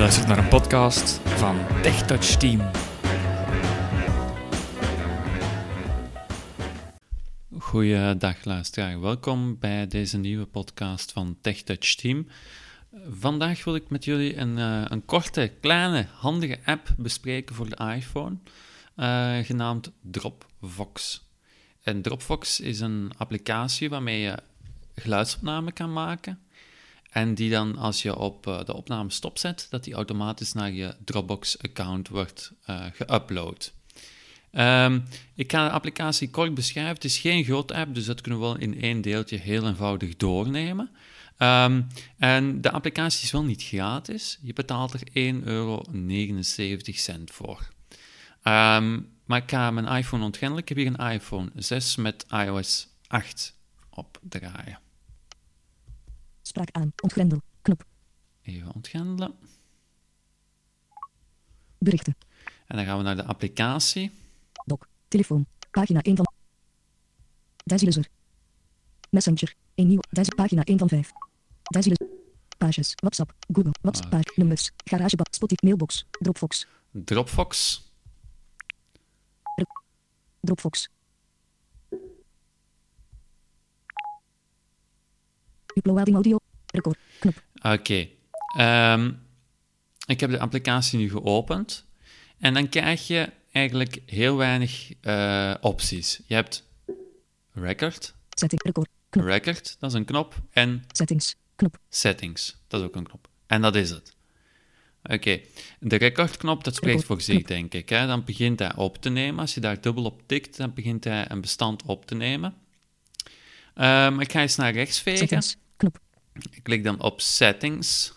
luistert naar een podcast van TechTouch Team. Goeiedag luisteraar, welkom bij deze nieuwe podcast van TechTouch Team. Vandaag wil ik met jullie een, uh, een korte, kleine, handige app bespreken voor de iPhone, uh, genaamd Dropbox. En Dropbox is een applicatie waarmee je geluidsopname kan maken. En die dan, als je op uh, de opname stopzet, dat die automatisch naar je Dropbox-account wordt uh, geüpload. Um, ik ga de applicatie kort beschrijven. Het is geen groot app, dus dat kunnen we wel in één deeltje heel eenvoudig doornemen. Um, en de applicatie is wel niet gratis. Je betaalt er 1,79 euro voor. Um, maar ik ga mijn iPhone ontgrendelen. Ik heb hier een iPhone 6 met iOS 8 op draaien. Spraak aan. Ontgrendel. Knop. Even ontgrendelen. Berichten. En dan gaan we naar de applicatie. Doc. Telefoon. Pagina 1 van... Daisy Messenger. Een nieuw. Daisy pagina 1 van 5. Daisy Pages. WhatsApp. Google. WhatsApp. Ah. Nummers. GarageBand. Spotify. Mailbox. Dropbox. Dropbox. Dropbox. Uploading audio. Record. Knop. Oké. Okay. Um, ik heb de applicatie nu geopend. En dan krijg je eigenlijk heel weinig uh, opties. Je hebt record. Setting. Record. Knop. Record, dat is een knop. En settings. Knop. Settings, dat is ook een knop. En dat is het. Oké, okay. de recordknop, dat spreekt voor zich, denk ik. Hè? Dan begint hij op te nemen. Als je daar dubbel op tikt, dan begint hij een bestand op te nemen. Um, ik ga eens naar rechts vegen. Settings. Knop. Ik klik dan op Settings.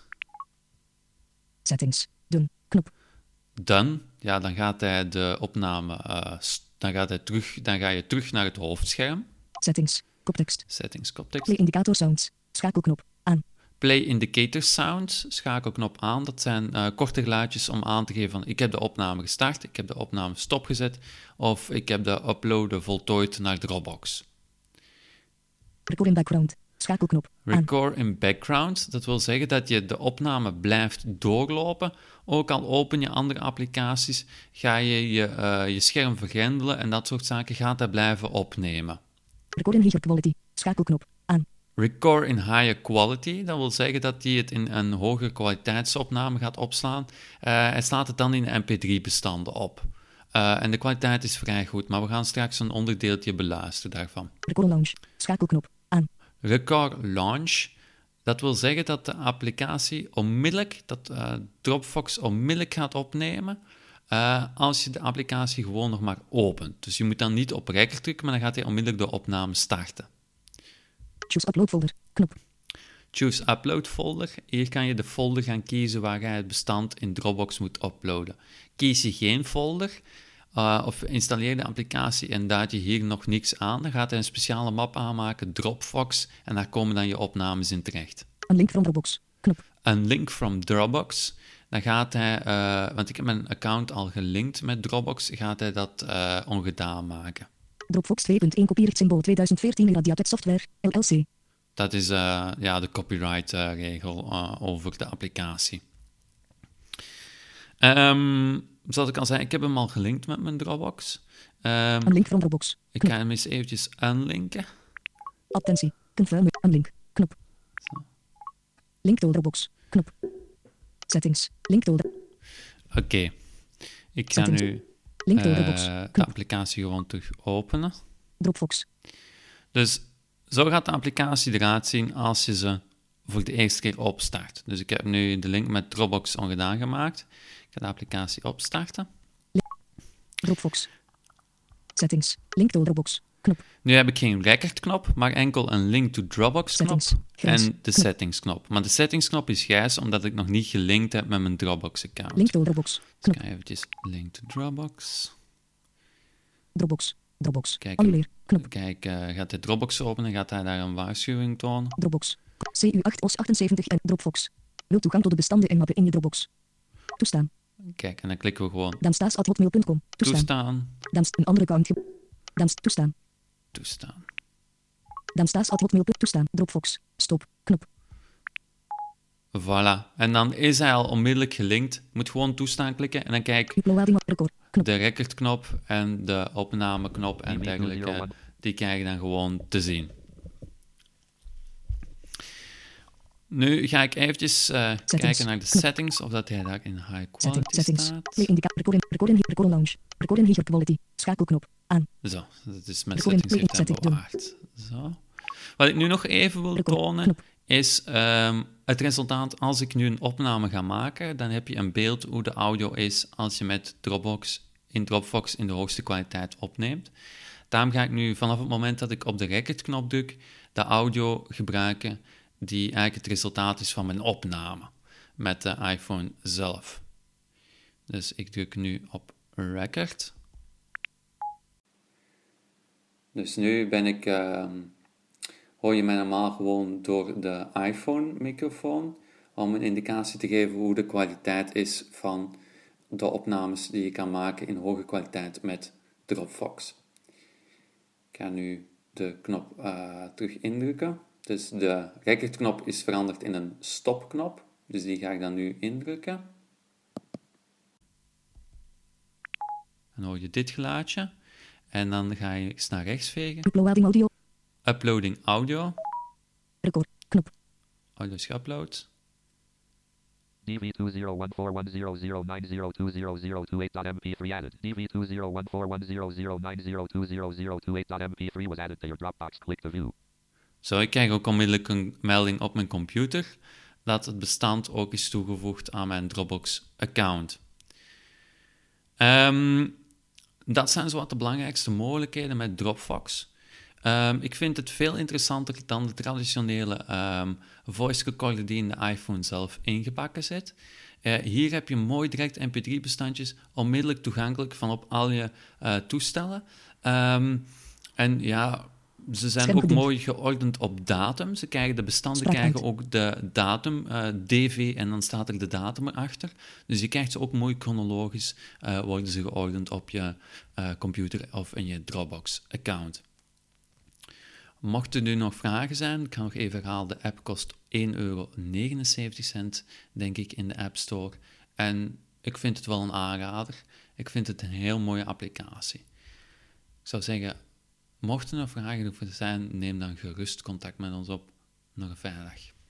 Settings. Done. Knop. Done. Ja, dan gaat hij de opname... Uh, dan, gaat hij terug, dan ga je terug naar het hoofdscherm. Settings. Koptekst. Settings. Koptekst. Play indicator sounds. Schakelknop. Aan. Play indicator sounds, schakelknop aan. Dat zijn uh, korte geluidjes om aan te geven van ik heb de opname gestart, ik heb de opname stopgezet of ik heb de uploaden voltooid naar Dropbox. Record in background, schakelknop aan. Record in background, dat wil zeggen dat je de opname blijft doorlopen. Ook al open je andere applicaties, ga je je, uh, je scherm vergrendelen en dat soort zaken gaat hij blijven opnemen. Record in higher quality, schakelknop aan. Record in higher quality, dat wil zeggen dat hij het in een hogere kwaliteitsopname gaat opslaan. Uh, hij slaat het dan in mp3-bestanden op. Uh, en de kwaliteit is vrij goed, maar we gaan straks een onderdeeltje beluisteren daarvan. Record launch, schakelknop aan. Record launch, dat wil zeggen dat de applicatie onmiddellijk, dat uh, Dropbox onmiddellijk gaat opnemen. Uh, als je de applicatie gewoon nog maar opent. Dus je moet dan niet op record drukken, maar dan gaat hij onmiddellijk de opname starten. Choose upload folder. Knop. Choose upload folder. Hier kan je de folder gaan kiezen waar je het bestand in Dropbox moet uploaden. Kies je geen folder uh, of installeer de applicatie en duid je hier nog niks aan, dan gaat hij een speciale map aanmaken, Dropbox, en daar komen dan je opnames in terecht. Een link from Dropbox. Knop. Een link from Dropbox. Dan gaat hij, uh, want ik heb mijn account al gelinkt met Dropbox, gaat hij dat uh, ongedaan maken. Dropbox 2.1 kopieert symbool 2014 in Radiatet Software, LLC. Dat is uh, ja, de copyright-regel uh, over de applicatie. Um, zoals ik al zei, ik heb hem al gelinkt met mijn Dropbox. Um, een link van Dropbox. Ik Knop. ga hem eens eventjes unlinken. Attentie, confirm een link. Knop. Zo. Link to Dropbox. Knop. Settings. Link to Oké. Okay. Ik ga Settings. nu Link to uh, Dropbox. de applicatie gewoon terug openen. Dropbox. Dus zo gaat de applicatie eruit zien als je ze voor de eerste keer opstart. Dus ik heb nu de link met Dropbox ongedaan gemaakt. Ik ga de applicatie opstarten. Dropbox. Settings. Link to Dropbox. Knop. Nu heb ik geen recordknop, maar enkel een link to Dropbox knop Settings. En de settings knop. Maar de settings knop is grijs omdat ik nog niet gelinkt heb met mijn Dropbox account. Link to Dropbox. Dus Knop. ik ga eventjes link to Dropbox. Dropbox. Dropbox. Kijk, Annuleer. Knop. Kijk, eh, gaat hij Dropbox openen, gaat hij daar een waarschuwing tonen. Dropbox. CU8 OS 78 en Dropbox. Wil toegang tot de bestanden en mappen in je Dropbox. Toestaan. Kijk, en dan klikken we gewoon Damstaas.hotmail.com. Toestaan. toestaan, Dams een andere account. Dams toestaan. toestaan. Damstaas.hotmail. Toestaan. Dropbox. Stop. Knop. Voilà. En dan is hij al onmiddellijk gelinkt. Moet gewoon toestaan klikken en dan kijk Uploading record. Knop. de recordknop en de opnameknop en dergelijke. Die krijg je dan gewoon te zien. Nu ga ik eventjes eh, kijken naar de Knop. settings, of dat hij daar in high quality settings. staat. Recording. Recording. Recording lounge. Recording higher quality. Schakelknop. Aan. Zo, dat is mijn Recording, settings. Zo. Wat ik nu nog even wil tonen, knop. Is ehm, het resultaat als ik nu een opname ga maken, dan heb je een beeld hoe de audio is als je met Dropbox in Dropbox in de hoogste kwaliteit opneemt. Daarom ga ik nu vanaf het moment dat ik op de recordknop druk, de audio gebruiken die eigenlijk het resultaat is van mijn opname met de iPhone zelf. Dus ik druk nu op record. Dus nu ben ik, ehm, hoor je mij normaal gewoon door de iPhone-microfoon om een indicatie te geven hoe de kwaliteit is van de opnames die je kan maken in hoge kwaliteit met Dropbox. Ik ga nu de knop eh, terug indrukken. Dus de recordknop is veranderd in een stopknop. Dus die ga ik dan nu indrukken. Dan hoor je dit geluidje. En dan ga je eens naar rechts vegen. Uploading audio. Record. Knop. Audio is geüpload. DV20141009020028.mp3 added. DV20141009020028.mp3 was added to your Dropbox. Click to view. Zo, ik krijg ook onmiddellijk een melding op mijn computer dat het bestand ook is toegevoegd aan mijn Dropbox-account. Ehm, dat zijn zo wat de belangrijkste mogelijkheden met Dropbox. Ehm, ik vind het veel interessanter dan de traditionele ehm, voice recorder die in de iPhone zelf ingebakken zit. Eh, hier heb je mooi direct mp3-bestandjes, onmiddellijk toegankelijk van op al je eh, toestellen. Ehm, en ja, ze zijn ook mooi geordend op datum. Ze krijgen, de bestanden krijgen ook de datum, eh, DV, en dan staat er de datum erachter. Dus je krijgt ze ook mooi chronologisch, worden ze geordend op je computer of in je Dropbox-account. Mochten er nog vragen zijn, ik ga nog even herhalen, de app kost 1,79 euro, denk ik, in de App Store. En ik vind het wel een aanrader. Ik vind het een heel mooie applicatie. Ik zou zeggen, mochten er vragen over zijn, neem dan gerust contact met ons op. Nog een fijne dag.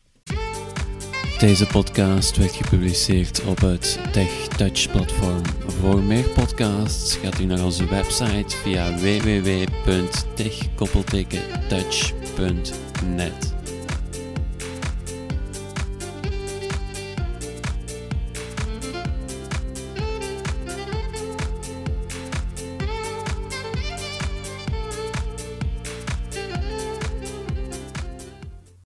Deze podcast werd gepubliceerd op het TechTouch-platform. Voor meer podcasts gaat u naar onze website via www.tech-touch.net.